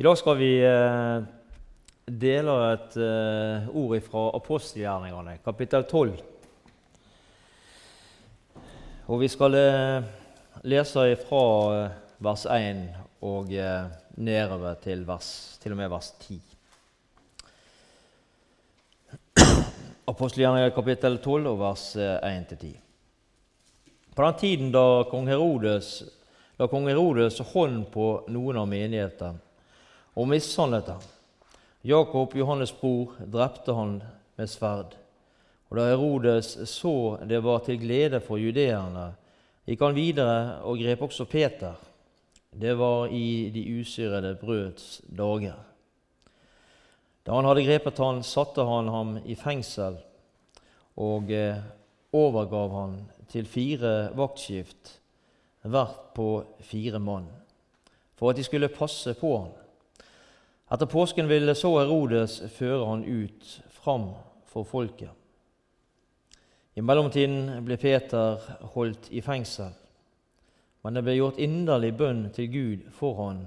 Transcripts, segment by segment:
I dag skal vi eh, dele et eh, ord fra apostelgjerningene, kapittel 12. Og vi skal eh, lese fra vers 1 og nedover til, vers, til og med vers 10. Apostelgjerningene kapittel 12 og vers 1-10. Eh, på den tiden da kong Herodes, la kong Herodes hånd på noen av menighetene og mishandlet ham. Jakob, Johannes' bror, drepte han med sverd. Og Da Herodes så det var til glede for judeerne, gikk han videre og grep også Peter. Det var i de usyrede brøds dager. Da han hadde grepet han, satte han ham i fengsel og eh, overgav han til fire vaktskift, hvert på fire mann, for at de skulle passe på han. Etter påsken ville så Herodes føre han ut fram for folket. I mellomtiden ble Peter holdt i fengsel, men det ble gjort inderlig bønn til Gud for han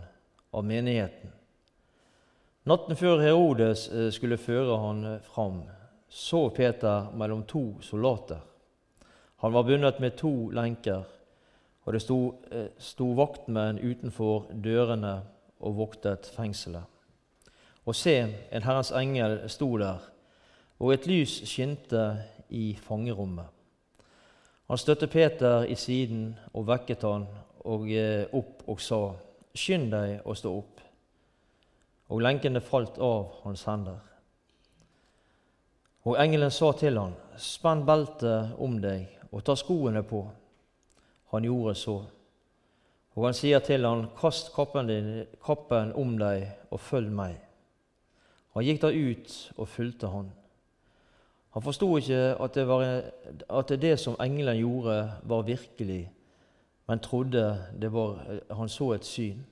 av menigheten. Natten før Herodes eh, skulle føre han fram, så Peter mellom to soldater. Han var bundet med to lenker, og det sto, eh, sto vaktmenn utenfor dørene og voktet fengselet. Og se, en Herrens engel sto der, og et lys skinte i fangerommet. Han støtte Peter i siden og vekket han og eh, opp og sa, Skynd deg å stå opp. Og lenkene falt av hans hender. Og engelen sa til han, Spenn beltet om deg og ta skoene på. Han gjorde så. Og han sier til han, Kast kappen, din, kappen om deg og følg meg. Han gikk da ut og fulgte han. Han forsto ikke at det, var, at det som engelen gjorde, var virkelig, men trodde var, han så et syn.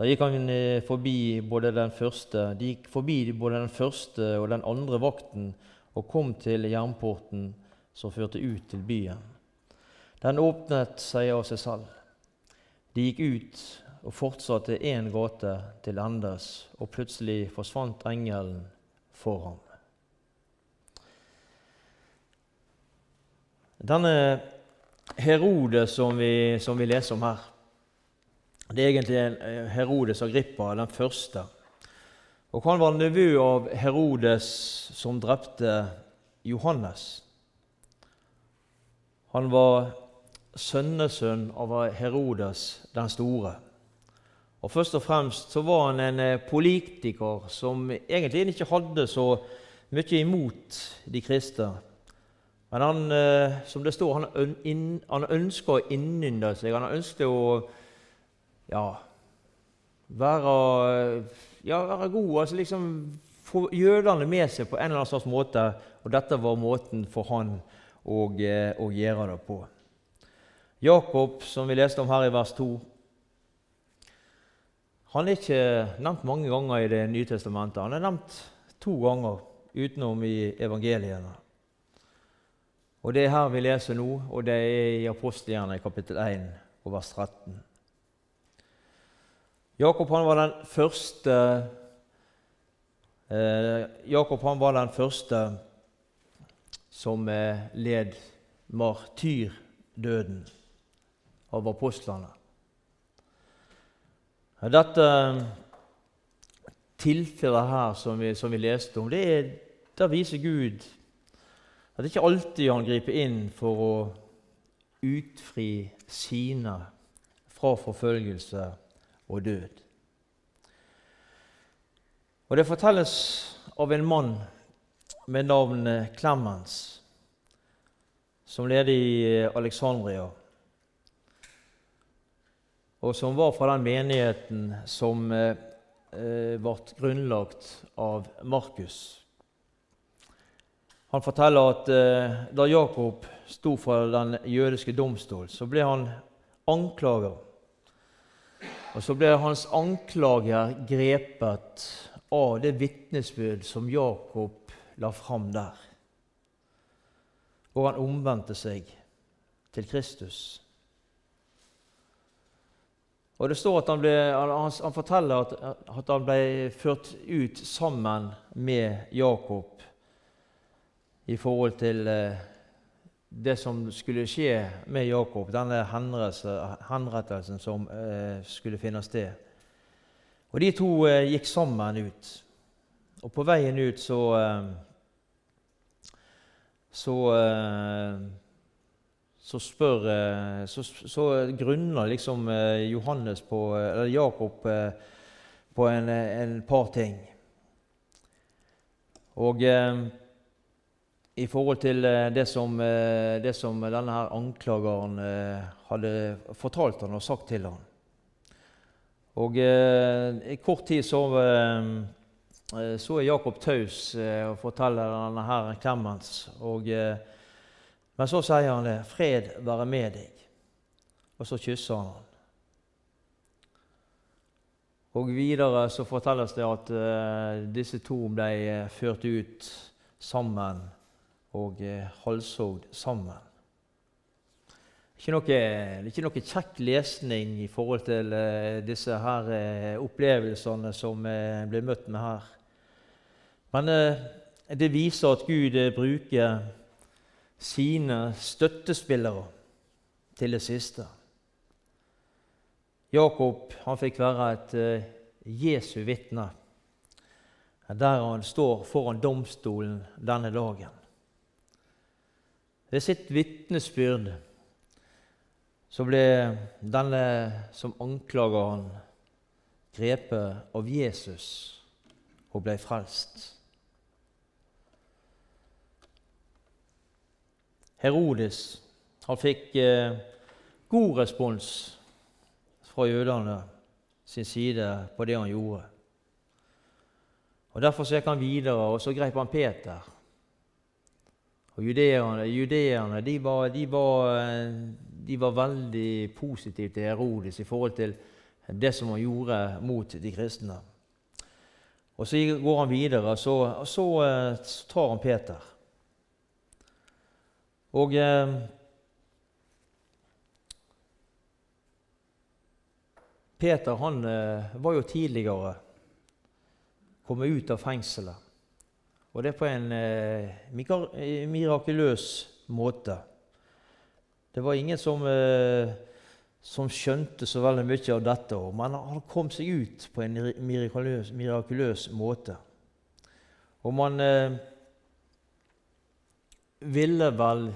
Da gikk han eh, forbi både den første, De gikk forbi både den første og den andre vakten og kom til jernporten som førte ut til byen. Den åpnet seg av seg selv. De gikk ut og fortsatte én gåte til endes, og plutselig forsvant engelen for ham. Denne Herodes som vi, som vi leser om her, det er egentlig eh, Herodes Agrippa, den første. Og Han var nevø av Herodes som drepte Johannes. Han var sønnesønn av Herodes den store. Og Først og fremst så var han en eh, politiker som egentlig ikke hadde så mye imot de kristne. Men han, eh, som det står, han, ønska å innynde seg. Han ønsket å ja, være, ja, være god. altså liksom Få jødene med seg på en eller annen slags måte. Og dette var måten for han å, eh, å gjøre det på. Jakob, som vi leste om her i vers 2, han er ikke nevnt mange ganger i Det nye testamentet. Han er nevnt to ganger utenom i evangeliene. Og Det er her vi leser nå, og det er i apostelgjerne kapittel 1 og vers 13. Jakob han var den første eh, Jakob han var den første som eh, led martyrdøden av apostlene. Dette eh, tilfellet her som vi, som vi leste om, det er, der viser Gud at det ikke alltid han griper inn for å utfri sine fra forfølgelse og død. Og Det fortelles av en mann med navnet Clemens, som leder i Alexandria og som var fra den menigheten som eh, eh, ble grunnlagt av Markus. Han forteller at eh, da Jakob sto for den jødiske domstol, så ble han anklager. Og så ble hans anklager grepet av det vitnesbyrd som Jakob la fram der. Og han omvendte seg til Kristus. Og det står at han, ble, han, han forteller at, at, han ble ført ut sammen med Jakob i forhold til eh, det som skulle skje med Jakob, denne henrettelsen som eh, skulle finne sted. Og De to eh, gikk sammen ut. Og på veien ut så så så spør eh, Så, så grunner liksom eh, Johannes på, eller Jakob eh, på en, en par ting. Og i forhold til det som, det som denne her anklageren hadde fortalt han og sagt til han. Og I kort tid så, så er Jakob taus og forteller denne her Clemens. Og men så sier han det. 'Fred være med deg.' Og så kysser han ham. Og videre så fortelles det at uh, disse to ble uh, ført ut sammen og uh, halshogd sammen. Ikke noe, ikke noe kjekk lesning i forhold til uh, disse her opplevelsene som ble møtt med her. Men det viser at Gud bruker sine støttespillere til det siste. Jakob han fikk være et uh, Jesu vitne der han står foran domstolen denne dagen. Ved sitt vitnesbyrd så ble denne som anklager han, grepet av Jesus og ble frelst. Herodes han fikk eh, god respons fra jødene sin side på det han gjorde. Og Derfor gikk han videre, og så grep han Peter. Og Judeerne, de, var, de, var, de var veldig positive til Herodes i forhold til det som han gjorde mot de kristne. Og Så går han videre, og så, og eh, så tar han Peter. Og eh, Peter han eh, var jo tidligere kommet ut av fengselet. Og det på en eh, mirakuløs måte. Det var ingen som, eh, som, skjønte så veldig mye av dette, men han kom seg ut på en mirakuløs, mirakuløs måte. Og man eh, ville vel,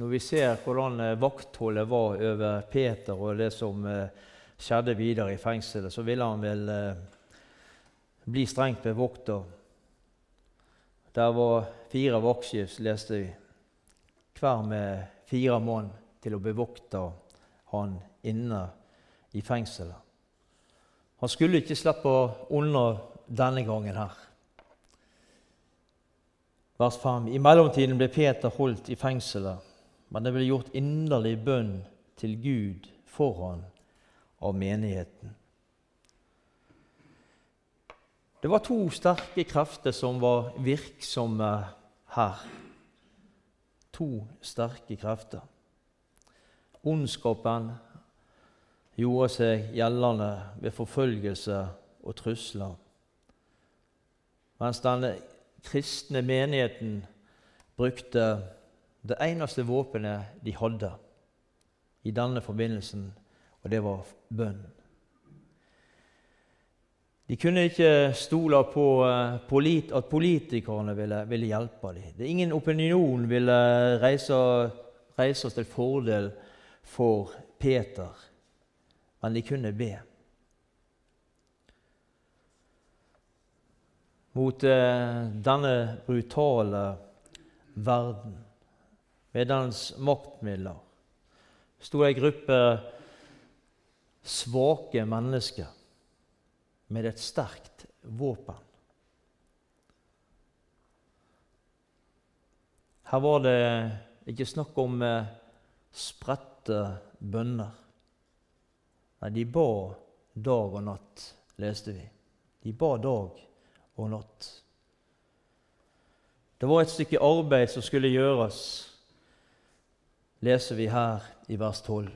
når vi ser hvordan eh, vaktholdet var over Peter og det som eh, skjedde videre i fengselet, så ville han vel eh, bli strengt bevokta. Der var fire vaktskift, leste vi. Hver med fire mann til å bevokte han inne i fengselet. Han skulle ikke slippe unna denne gangen her. Vers 5. I mellomtiden ble Peter holdt i fengselet, men det ble gjort inderlig bønn til Gud foran av menigheten. Det var to sterke krefter som var virksomme her. To sterke krefter. Ondskapen gjorde seg gjeldende ved forfølgelse og trusler, mens denne kristne menigheten brukte det eneste våpenet de hadde i denne forbindelsen, og det var bønn. De kunne ikke stole på at politikerne ville, ville hjelpe dem. Ingen opinion ville reise, reise oss til fordel for Peter, men de kunne be. Mot eh, denne brutale verden med dens maktmidler sto ei gruppe svake mennesker med et sterkt våpen. Her var det ikke snakk om eh, spredte bønner. Nei, de ba dag og natt, leste vi. De ba dag og natt. Det var et stykke arbeid som skulle gjøres, leser vi her i vers 12.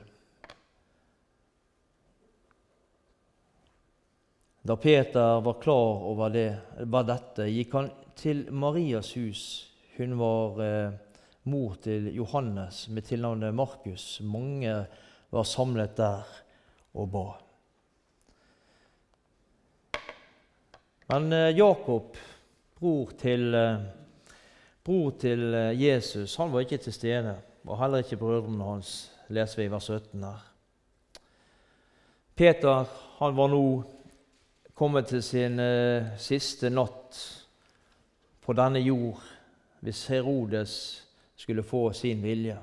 Da Peter var klar over det, var dette, gikk han til Marias hus. Hun var eh, mor til Johannes med tilnavnet Markus. Mange var samlet der og ba. Men eh, Jakob, bror til, eh, bror til eh, Jesus, han var ikke til stede. Og heller ikke brødrene hans, leser vi i vers 17 her. Peter han var nå kommet til sin siste natt på denne jord hvis Herodes skulle få sin vilje.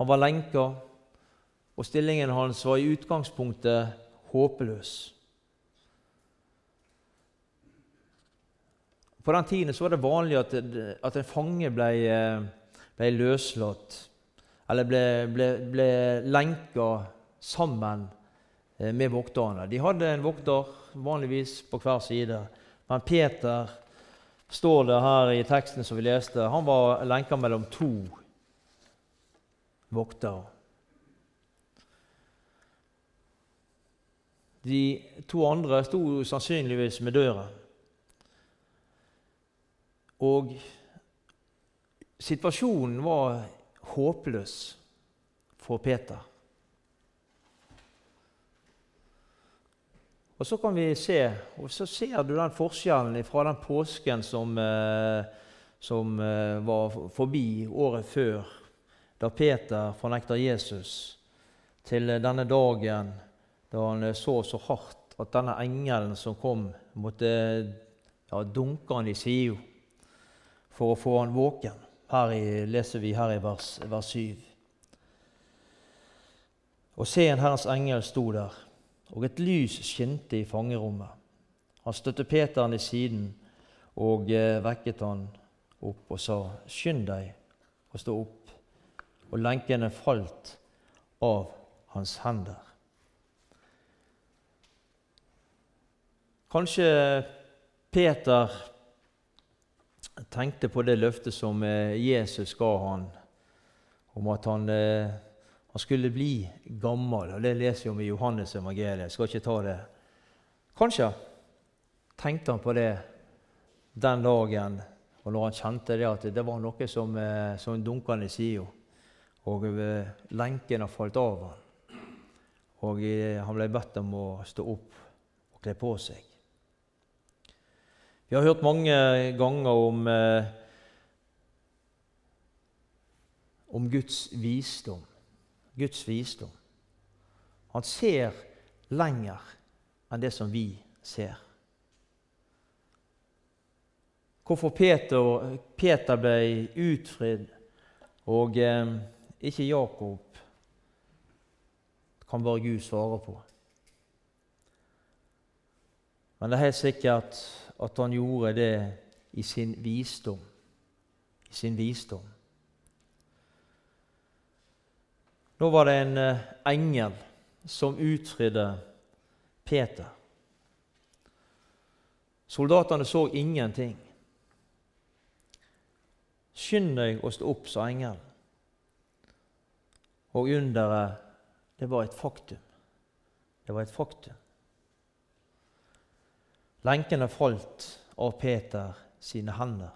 Han var lenka, og stillingen hans var i utgangspunktet håpeløs. På den tiden var det vanlig at, at en fange ble, eh, ble løslatt eller ble, ble, ble lenka sammen eh, med vokterne. De hadde en vokter vanligvis på hver side. Men Peter står det her i teksten som vi leste, han var lenka mellom to voktere. De to andre sto sannsynligvis med døren. Og situasjonen var håpløs for Peter. Og så kan vi se, og så ser du den forskjellen fra den påsken som, eh, som eh, var forbi året før, da Peter fornekter Jesus, til denne dagen da han så så hardt at denne engelen som kom, måtte ja, dunke han i sida for å få han våken. Her i, leser vi her i vers, vers 7. Og se, en Herrens engel sto der og et lys skinte i fangerommet. Han støtte Peteren i siden og eh, vekket han opp og sa, 'Skynd deg å stå opp.' Og lenkene falt av hans hender. Kanskje Peter tenkte på det løftet som eh, Jesus ga han, om at han eh, han skulle bli gammel, og det leser vi om i Johannes evangeliet. Jeg skal ikke ta det. Kanskje tenkte han på det den dagen og når han kjente det at det var noe som, eh, som dunka han i sida. Og lenken har falt av han. Og han ble bedt om å stå opp og kle på seg. Vi har hørt mange ganger om, om Guds visdom. Guds visdom. Han ser lenger enn det som vi ser. Hvorfor Peter, Peter ble utfridd og eh, ikke Jakob, kan bare Gud svare på. Men det er helt sikkert at han gjorde det i sin visdom. I sin visdom. Nå var det en eh, engel som utfridde Peter. Soldatene så ingenting. Skynd deg å stå opp, sa engelen. Og underet, det var et faktum. Det var et faktum. Lenkene falt av Peter sine hender.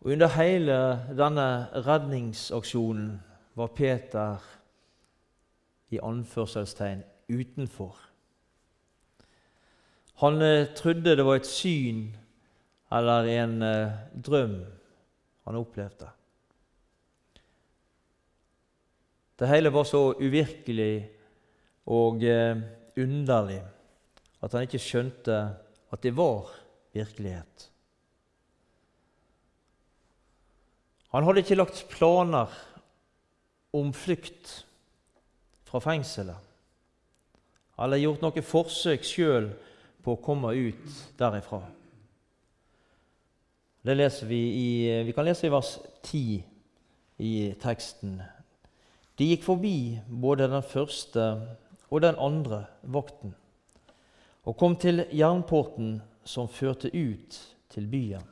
Og Under hele denne redningsaksjonen var Peter i anførselstegn utenfor. Han eh, trodde det var et syn eller en eh, drøm han opplevde. Det hele var så uvirkelig og eh, underlig at han ikke skjønte at det var virkelighet. Han hadde ikke lagt planer om flukt fra fengselet eller gjort noe forsøk sjøl på å komme ut derifra. Det leser vi, i, vi kan lese i vers 10 i teksten. De gikk forbi både den første og den andre vakten og kom til jernporten som førte ut til byen.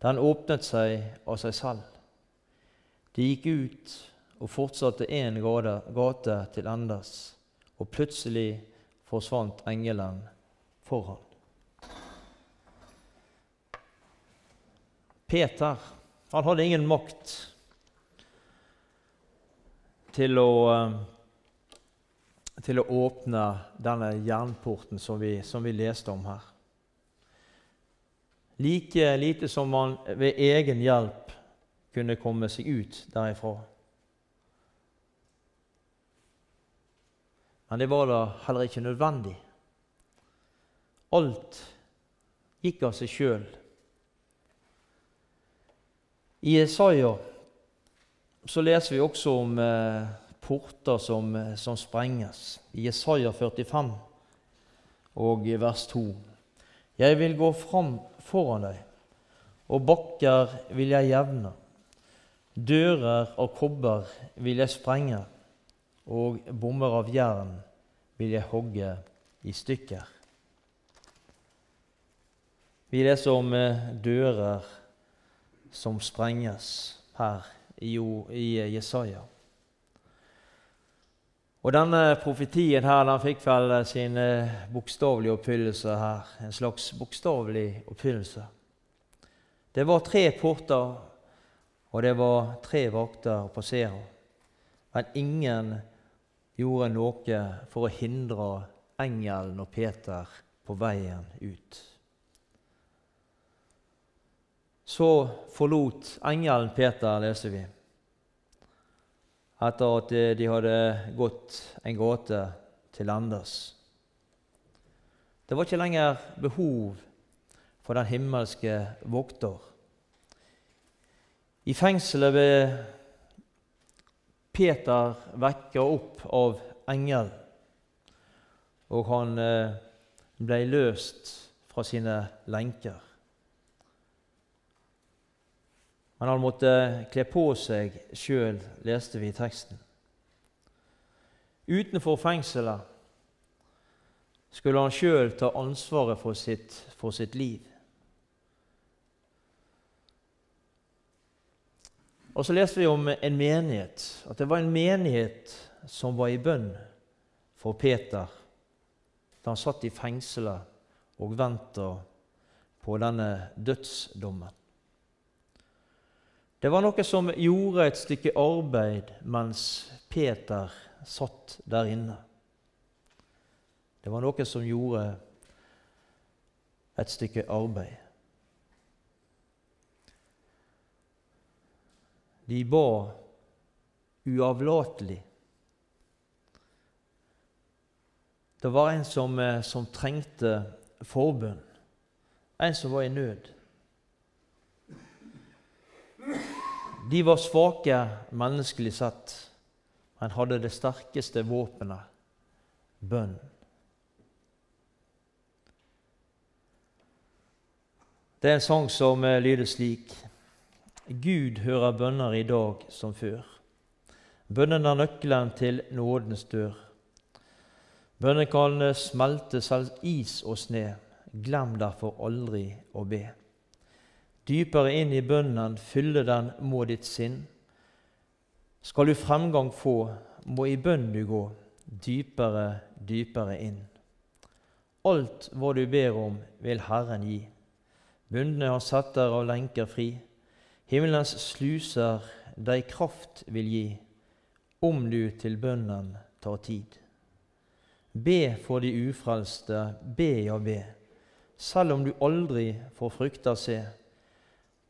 Den åpnet seg av seg selv. De gikk ut og fortsatte én gate til endes og plutselig forsvant engelen foran. Peter han hadde ingen makt til å, eh, til å åpne denne jernporten som vi, som vi leste om her. Like lite som man ved egen hjelp kunne komme seg ut derifra. Men det var da heller ikke nødvendig. Alt gikk av seg sjøl. I Isaiah så leser vi også om eh, porter som, eh, som, sprenges. I Jesaja 45 og i vers 2. Jeg vil gå fram foran deg, og bakker vil jeg jevne. Dører av kobber vil jeg sprenge, og bommer av jern vil jeg hogge i stykker. Vi leser om eh, dører som sprenges her i, i Jesaja. Og Denne profetien her, den fikk vel sin eh, bokstavelige oppfyllelse her. En slags bokstavelig oppfyllelse. Det var tre porter, og det var tre vakter å passere. Men ingen gjorde noe for å hindre engelen og Peter på veien ut. Så forlot engelen Peter, leser vi, etter at de hadde gått en gate til endes. Det var ikke lenger behov for den himmelske vokter. I fengselet ble Peter vekket opp av engel, og han eh, ble løst fra sine lenker. Men han måtte kle på seg sjøl, leste vi i teksten. Utenfor fengselet skulle han sjøl ta ansvaret for sitt, for sitt liv. Og så leste vi om en menighet, at det var en menighet som var i bønn for Peter da han satt i fengselet og venta på denne dødsdommen. Det var noe som gjorde et stykke arbeid mens Peter satt der inne. Det var noe som gjorde et stykke arbeid. De ba uavlatelig. Det var en som, eh, som trengte forbønn, en som var i nød. De var svake menneskelig sett, men hadde det sterkeste våpenet bønn. Det er en sang som eh, lyder slik.: Gud hører bønner i dag som før. Bønnen er nøkkelen til nådens dør. Bønnen kan smelte selv is og sne. Glem derfor aldri å be. Dypere inn i bønnen, fylle den må ditt sinn. Skal du fremgang få, må i bønn du gå, dypere, dypere inn. Alt hva du ber om, vil Herren gi. Bundne har setter av lenker fri. Himmelens sluser deg kraft vil gi, om du til bønnen tar tid. Be for de ufrelste, be ja, be, selv om du aldri får frukter se.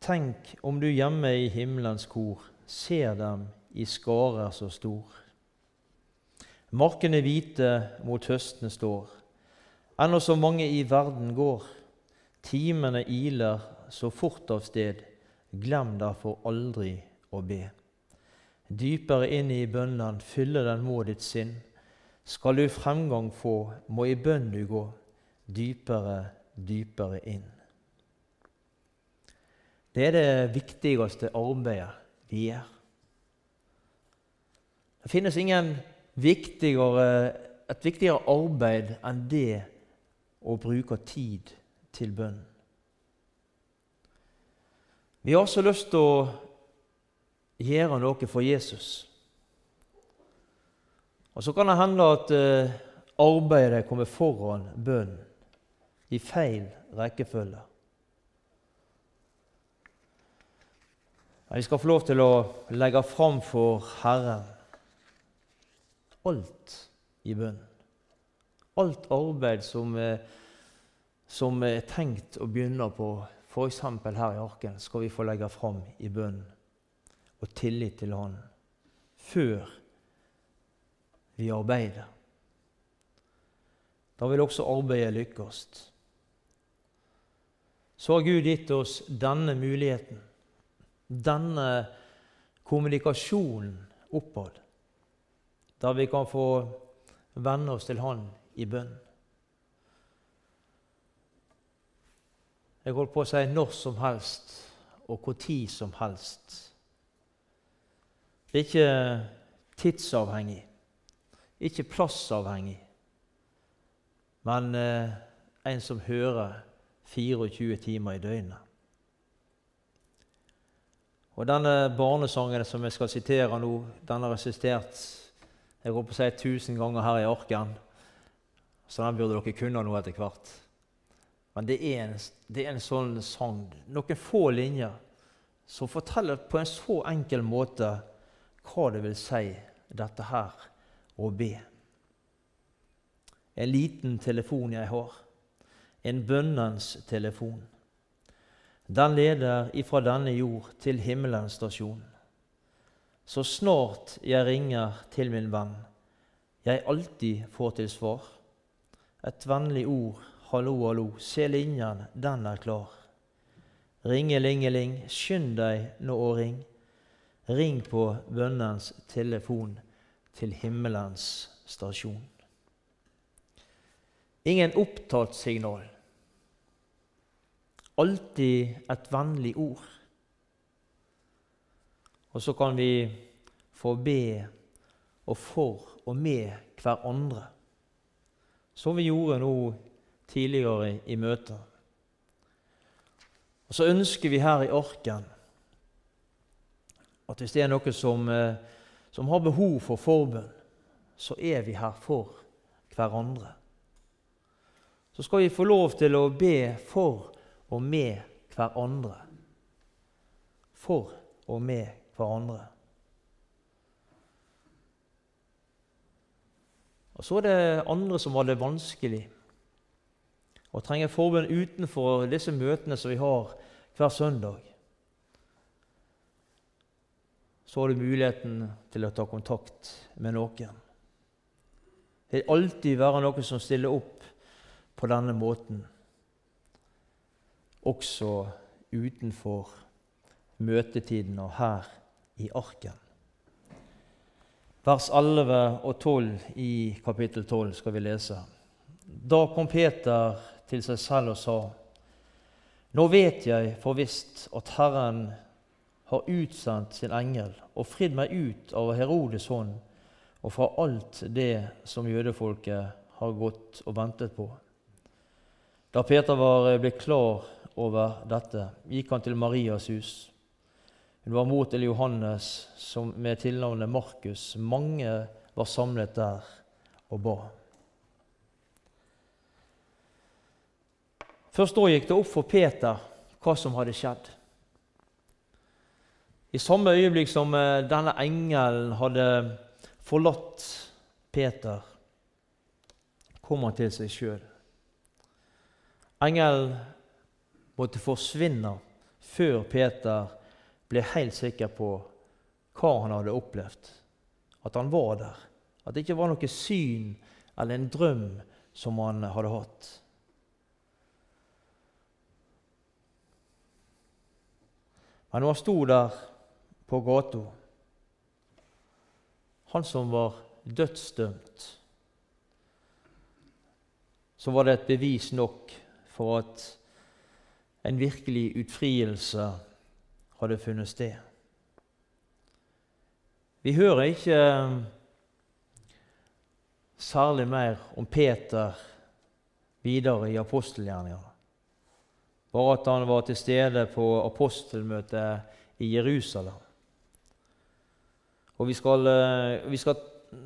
Tenk om du hjemme i himmelens kor ser dem i skarer så stor. Markene hvite mot høstene står, ennå så mange i verden går. Timene iler så fort av sted, glem derfor aldri å be. Dypere inn i bønnen, fylle den må ditt sinn. Skal du fremgang få, må i bønn du gå, dypere, dypere inn. Det er det viktigste arbeidet vi gjør. Det finnes ingen viktigere, et viktigere arbeid enn det å bruke tid til bønn. Vi har også lyst til å gjøre noe for Jesus. Og Så kan det hende at uh, arbeidet kommer foran bønn i feil rekkefølge. Vi skal få lov til å legge fram for Herren alt i bønn. Alt arbeid som, som er tenkt å begynne på, f.eks. her i arken, skal vi få legge fram i bønn og tillit til Han før vi arbeider. Da vil også arbeidet lykkes. Så har Gud gitt oss denne muligheten denne kommunikasjonen oppad, der vi kan få vende oss til Han i bønn. Jeg holdt på å si når som helst og når som helst. Det er ikke tidsavhengig, ikke plassavhengig, men eh, en som hører 24 timer i døgnet. Og denne barnesangen som jeg skal sitere nå, den har jeg sitert jeg håper å si tusen ganger her i arken. Så den burde dere kunne nå etter hvert. Men det er, en, det er en sånn sang, noen få linjer, som forteller på en så enkel måte hva det vil si, dette her å be. En liten telefon jeg har, en bønnens telefon. Den leder ifra denne jord til himmelens stasjon. Så snart jeg ringer til min venn, jeg alltid får til svar. Et vennlig ord, hallo, hallo, se linjen, den er klar. Ringelingeling, skynd deg nå å ring. Ring på bønnens telefon til himmelens stasjon. Ingen opptattsignal alltid et vennlig ord. Og så kan vi få be og for og med hverandre, som vi gjorde nå tidligere i møtet. Og Så ønsker vi her i Orken at hvis det er noe som, eh, som har behov for forbønn, så er vi her for hverandre. Så skal vi få lov til å be for og med hverandre. For og med hverandre. Og Så er det andre som har det vanskelig og trenger forbund utenfor disse møtene som vi har hver søndag. Så har du muligheten til å ta kontakt med noen. Det vil alltid være noen som stiller opp på denne måten også utenfor møtetiden og her i arken. Vers 11 og 12 i kapittel 12 skal vi lese. Da kom Peter til seg selv og sa:" Nå vet jeg for visst at Herren har utsendt sin engel og fridd meg ut av Herodes hånd og fra alt det som jødefolket har gått og ventet på. Da Peter var blitt klar over dette, gikk han til Marias hus. Hun var mor til Johannes som med tilnavnet Markus. Mange var samlet der og ba. Først da gikk det opp for Peter hva som hadde skjedd. I samme øyeblikk som eh, denne engelen hadde forlatt Peter, kom han til seg sjøl. Engelen måtte forsvinne før Peter ble helt sikker på hva han hadde opplevd. At han var der. At det ikke var noe syn eller en drøm som han hadde hatt. Men når han sto der på gata, han som var dødsdømt, så var det et bevis nok for at en virkelig utfrielse hadde funnet sted. Vi hører ikke eh, særlig mer om Peter videre i apostelgjerningene. Bare at han var til stede på apostelmøtet i Jerusalem. Og Vi skal, eh, vi skal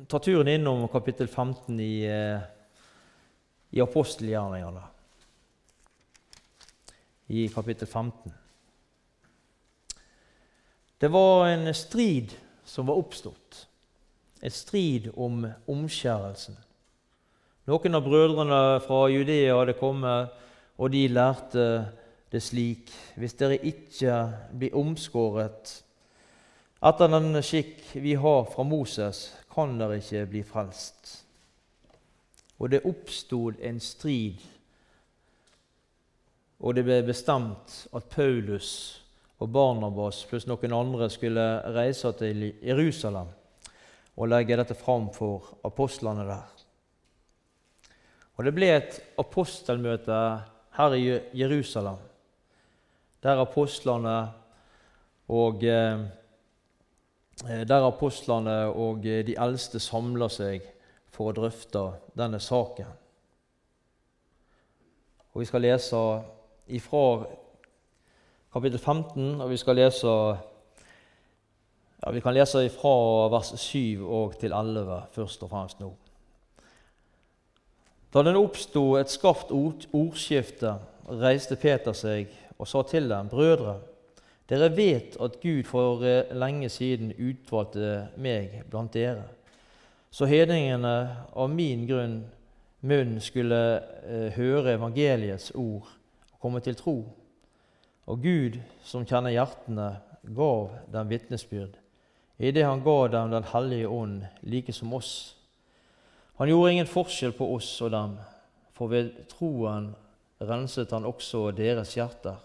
ta turen innom kapittel 15 i, eh, i apostelgjerningene, i kapittel 15. Det var en strid som var oppstått, en strid om omskjærelsen. Noen av brødrene fra Judea hadde kommet, og de lærte det slik Hvis dere ikke blir omskåret etter den skikk vi har fra Moses, kan dere ikke bli frelst. Og det oppstod en strid, og det ble bestemt at Paulus og Barnabas pluss noen andre skulle reise til Jerusalem og legge dette fram for apostlene der. Og Det ble et apostelmøte her i Jerusalem, der apostlene og eh, der apostlene og de eldste samler seg for å drøfte denne saken. Og Vi skal lese ifra kapittel 15, og vi skal lese ja, Vi kan lese fra vers 7 og til 11 først og fremst nå. Da den oppsto et skarpt ord, ordskifte, reiste Peter seg og sa til dem, brødre, dere vet at Gud for eh, lenge siden utvalgte meg blant dere så hedningene av min grunn munn skulle eh, høre evangeliets ord komme til tro. Og Gud, som kjenner hjertene, gav dem vitnesbyrd, idet han ga dem Den hellige ånd, like som oss. Han gjorde ingen forskjell på oss og dem, for ved troen renset han også deres hjerter.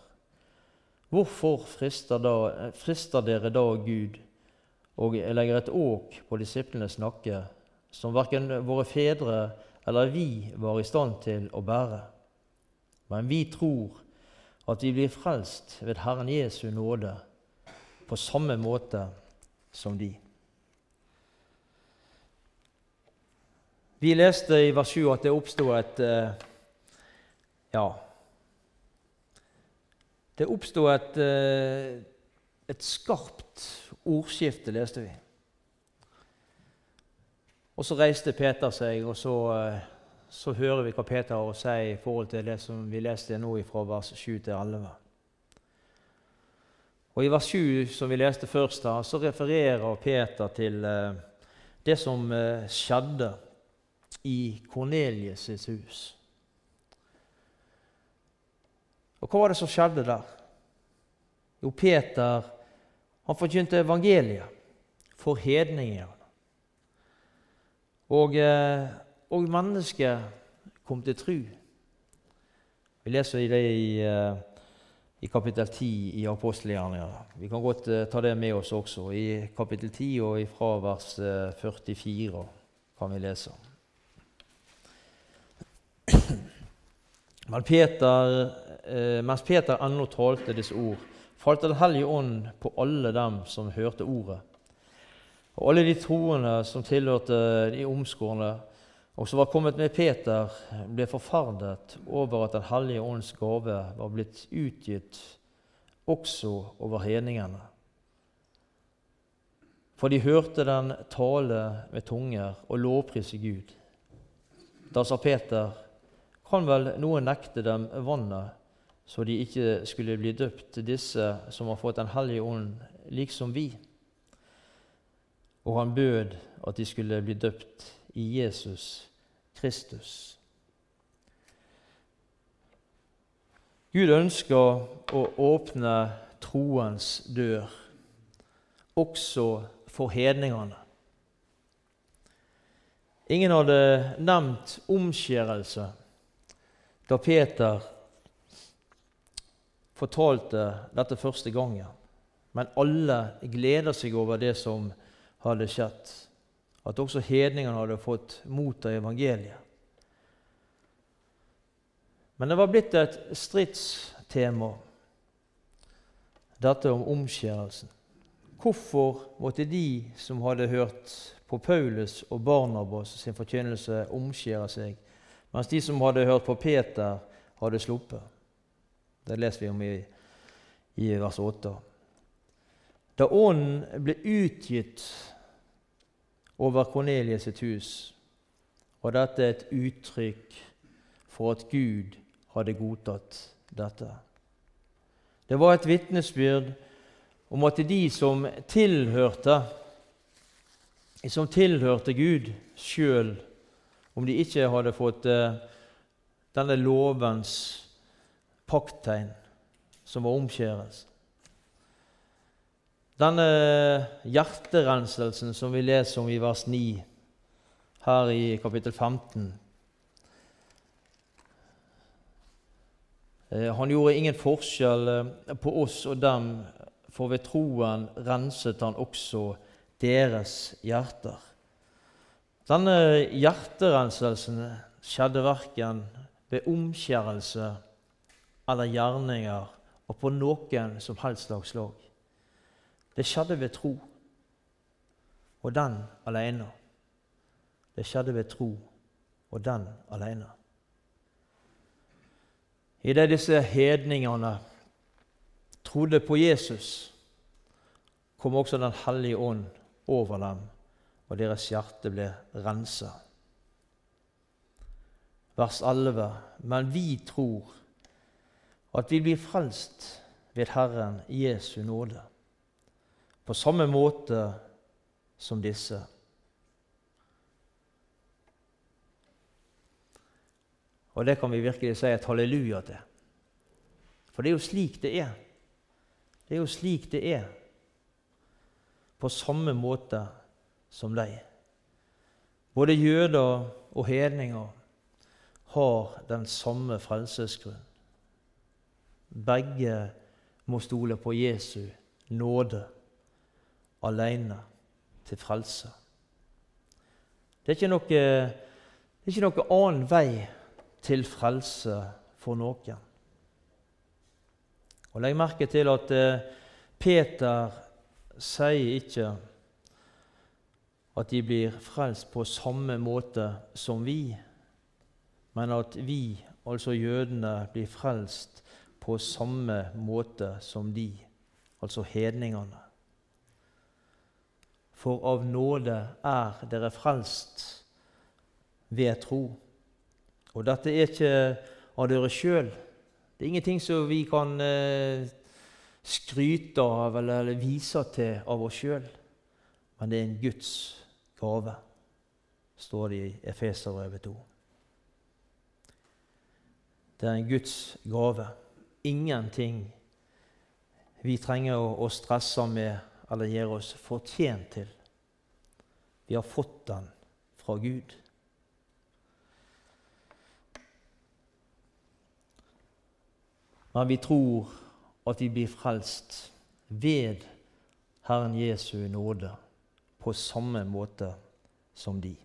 Hvorfor frister, da, frister dere da Gud og legger et åk på disiplenes nakke som verken våre fedre eller vi var i stand til å bære. Men vi tror at vi blir frelst ved Herren Jesu nåde på samme måte som de. Vi leste i vers 7 at det oppsto et eh, Ja Det oppsto et, eh, et skarpt ordskifte, leste vi. Og Så reiste Peter seg, og så, eh, så hører vi hva Peter har å si i forhold til det som vi leste nå fra vers 7 til 11. Og I vers 7, som vi leste først, da, så refererer Peter til eh, det som eh, skjedde i Kornelius' hus. Og hva var det som skjedde der? Jo, Peter han forkynte evangeliet for hedningene. Og, eh, og mennesket kom til tru. Vi leser det i, eh, i kapittel 10 i apostelgjerningene. Vi kan godt uh, ta det med oss også. I kapittel 10 og fra vers uh, 44 kan vi lese. Men Peter, mens Peter ennå talte disse ord, falt Den hellige ånd på alle dem som hørte ordet. Og alle de troende som tilhørte de omskårne, og som var kommet med Peter, ble forferdet over at Den hellige ånds gave var blitt utgitt også over hedningene. For de hørte den tale med tunger og lovprise Gud. Da sa Peter, kan vel noen nekte dem vannet, så de ikke skulle bli døpt, disse som har fått Den hellige ånd, liksom vi? og han bød at de skulle bli døpt i Jesus Kristus. Gud ønsker å åpne troens dør også for hedningene. Ingen hadde nevnt omskjærelse da Peter fortalte dette første gangen, men alle gleder seg over det som hadde skjedd. At også hedningene hadde fått motta evangeliet. Men det var blitt et stridstema, dette om omskjærelsen. Hvorfor måtte de som hadde hørt på Paulus og Barnabas sin forkynnelse, omskjære seg, mens de som hadde hørt på Peter, hadde sluppet? Det leser vi om i, i vers 8. Da Ånden ble utgitt over Kornelius sitt hus, og dette er et uttrykk for at Gud hadde godtatt dette. Det var et vitnesbyrd om at de som tilhørte som tilhørte Gud sjøl, om de ikke hadde fått eh, denne lovens pakttegn, som var omskjærelse. Denne hjerterenselsen som vi leser om i vers 9 her i kapittel 15 eh, Han gjorde ingen forskjell eh, på oss og dem, for ved troen renset han også deres hjerter. Denne hjerterenselsen skjedde verken ved omskjærelse eller gjerninger og på noen som helst slags lag. Det skjedde ved tro, og den alene. Det skjedde ved tro, og den alene. Idet disse hedningene trodde på Jesus, kom også Den hellige ånd over dem, og deres hjerte ble rensa. Vers 11.: Men vi tror at vi blir frelst ved Herren Jesu nåde, på samme måte som disse. Og det kan vi virkelig si et halleluja til. For det er jo slik det er. Det er jo slik det er på samme måte som deg. Både jøder og hedninger har den samme frelsesgrunn. Begge må stole på Jesu nåde alene til frelse. Det er ikke noe, det er ikke noe annen vei til frelse for noen. Og Legg merke til at eh, Peter sier ikke at de blir frelst på samme måte som vi, men at vi, altså jødene, blir frelst på samme måte som de, altså hedningene. For av nåde er dere frelst ved tro. Og dette er ikke av dere sjøl. Det er ingenting som vi kan eh, skryte av eller, vise til av oss sjøl, men det er en Guds gave, står det i Efeserbrevet 2. Det er en Guds gave. Ingenting vi trenger å stresse med eller gjør oss fortjent til. Vi har fått den fra Gud. Men vi tror at vi blir frelst ved Herren Jesu nåde på samme måte som de.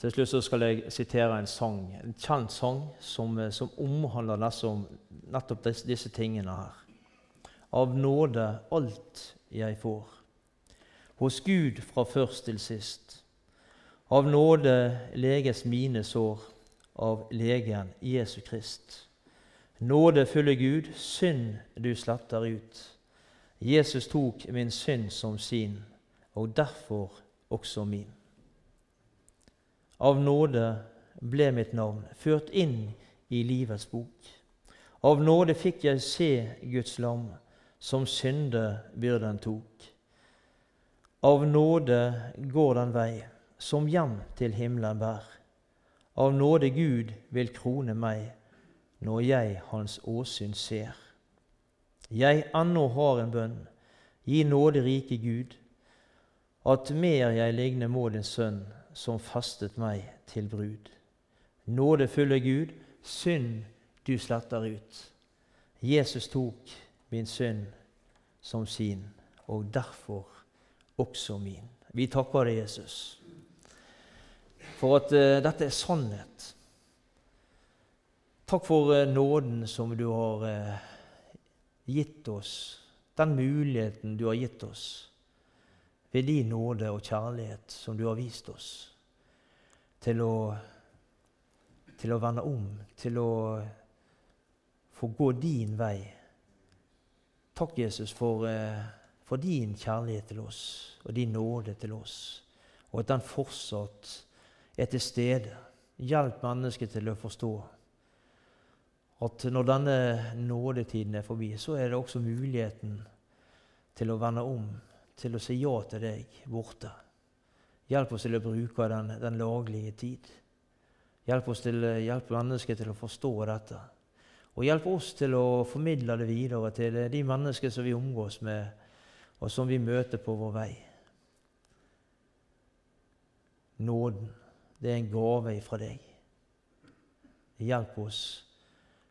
Til slutt skal jeg sitere en sang, en kjent sang som, som omhandler nesten, nettopp disse, disse tingene her. Av nåde alt jeg får, hos Gud fra først til sist. Av nåde leges mine sår av legen Jesu Krist. Nåde fulle Gud, synd du sletter ut. Jesus tok min synd som sin, og derfor også min. Av nåde ble mitt navn ført inn i livets bok. Av nåde fikk jeg se Guds lam, som syndebyrden tok. Av nåde går den vei som hjem til himmelen bær. Av nåde Gud vil krone meg når jeg Hans åsyn ser. Jeg ennå har en bønn, gi nåde rike Gud, at mer jeg ligner må din Sønn, som fastet meg til brud. Nådefulle Gud, synd du sletter ut. Jesus tok min synd som sin, og derfor også min. Vi takker deg, Jesus for at uh, dette er sannhet. Takk for uh, nåden som du har uh, gitt oss, den muligheten du har gitt oss ved din nåde og kjærlighet som du har vist oss, til å, til å vende om, til å få gå din vei. Takk, Jesus, for, for din kjærlighet til oss og din nåde til oss. og at den fortsatt er til stede. Hjelp mennesket til å forstå at når denne nådetiden er forbi, så er det også muligheten til å vende om, til å si ja til deg borte. Hjelp oss til å bruke den, den laglige tid. Hjelp, oss til, hjelp mennesket til å forstå dette. Og hjelp oss til å formidle det videre til de mennesker som vi omgås med, og som vi møter på vår vei. Nåden, det er en gave fra deg. Hjelp oss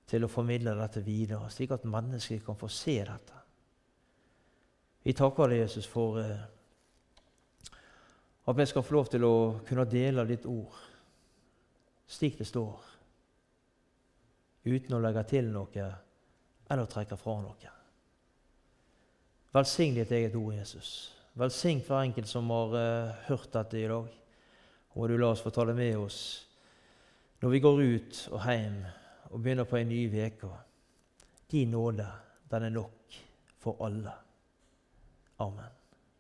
til å formidle dette videre, slik at mennesker kan få se dette. Vi takker deg, Jesus, for eh, at vi skal få lov til å kunne dele ditt ord slik det står, uten å legge til noe eller trekke fra noe. Velsign ditt eget ord, Jesus. Velsign hver enkelt som har uh, hørt dette i dag. Og du la oss få ta det med oss når vi går ut og hjem og begynner på en ny uke. Din nåde, den er nok for alle. Amen.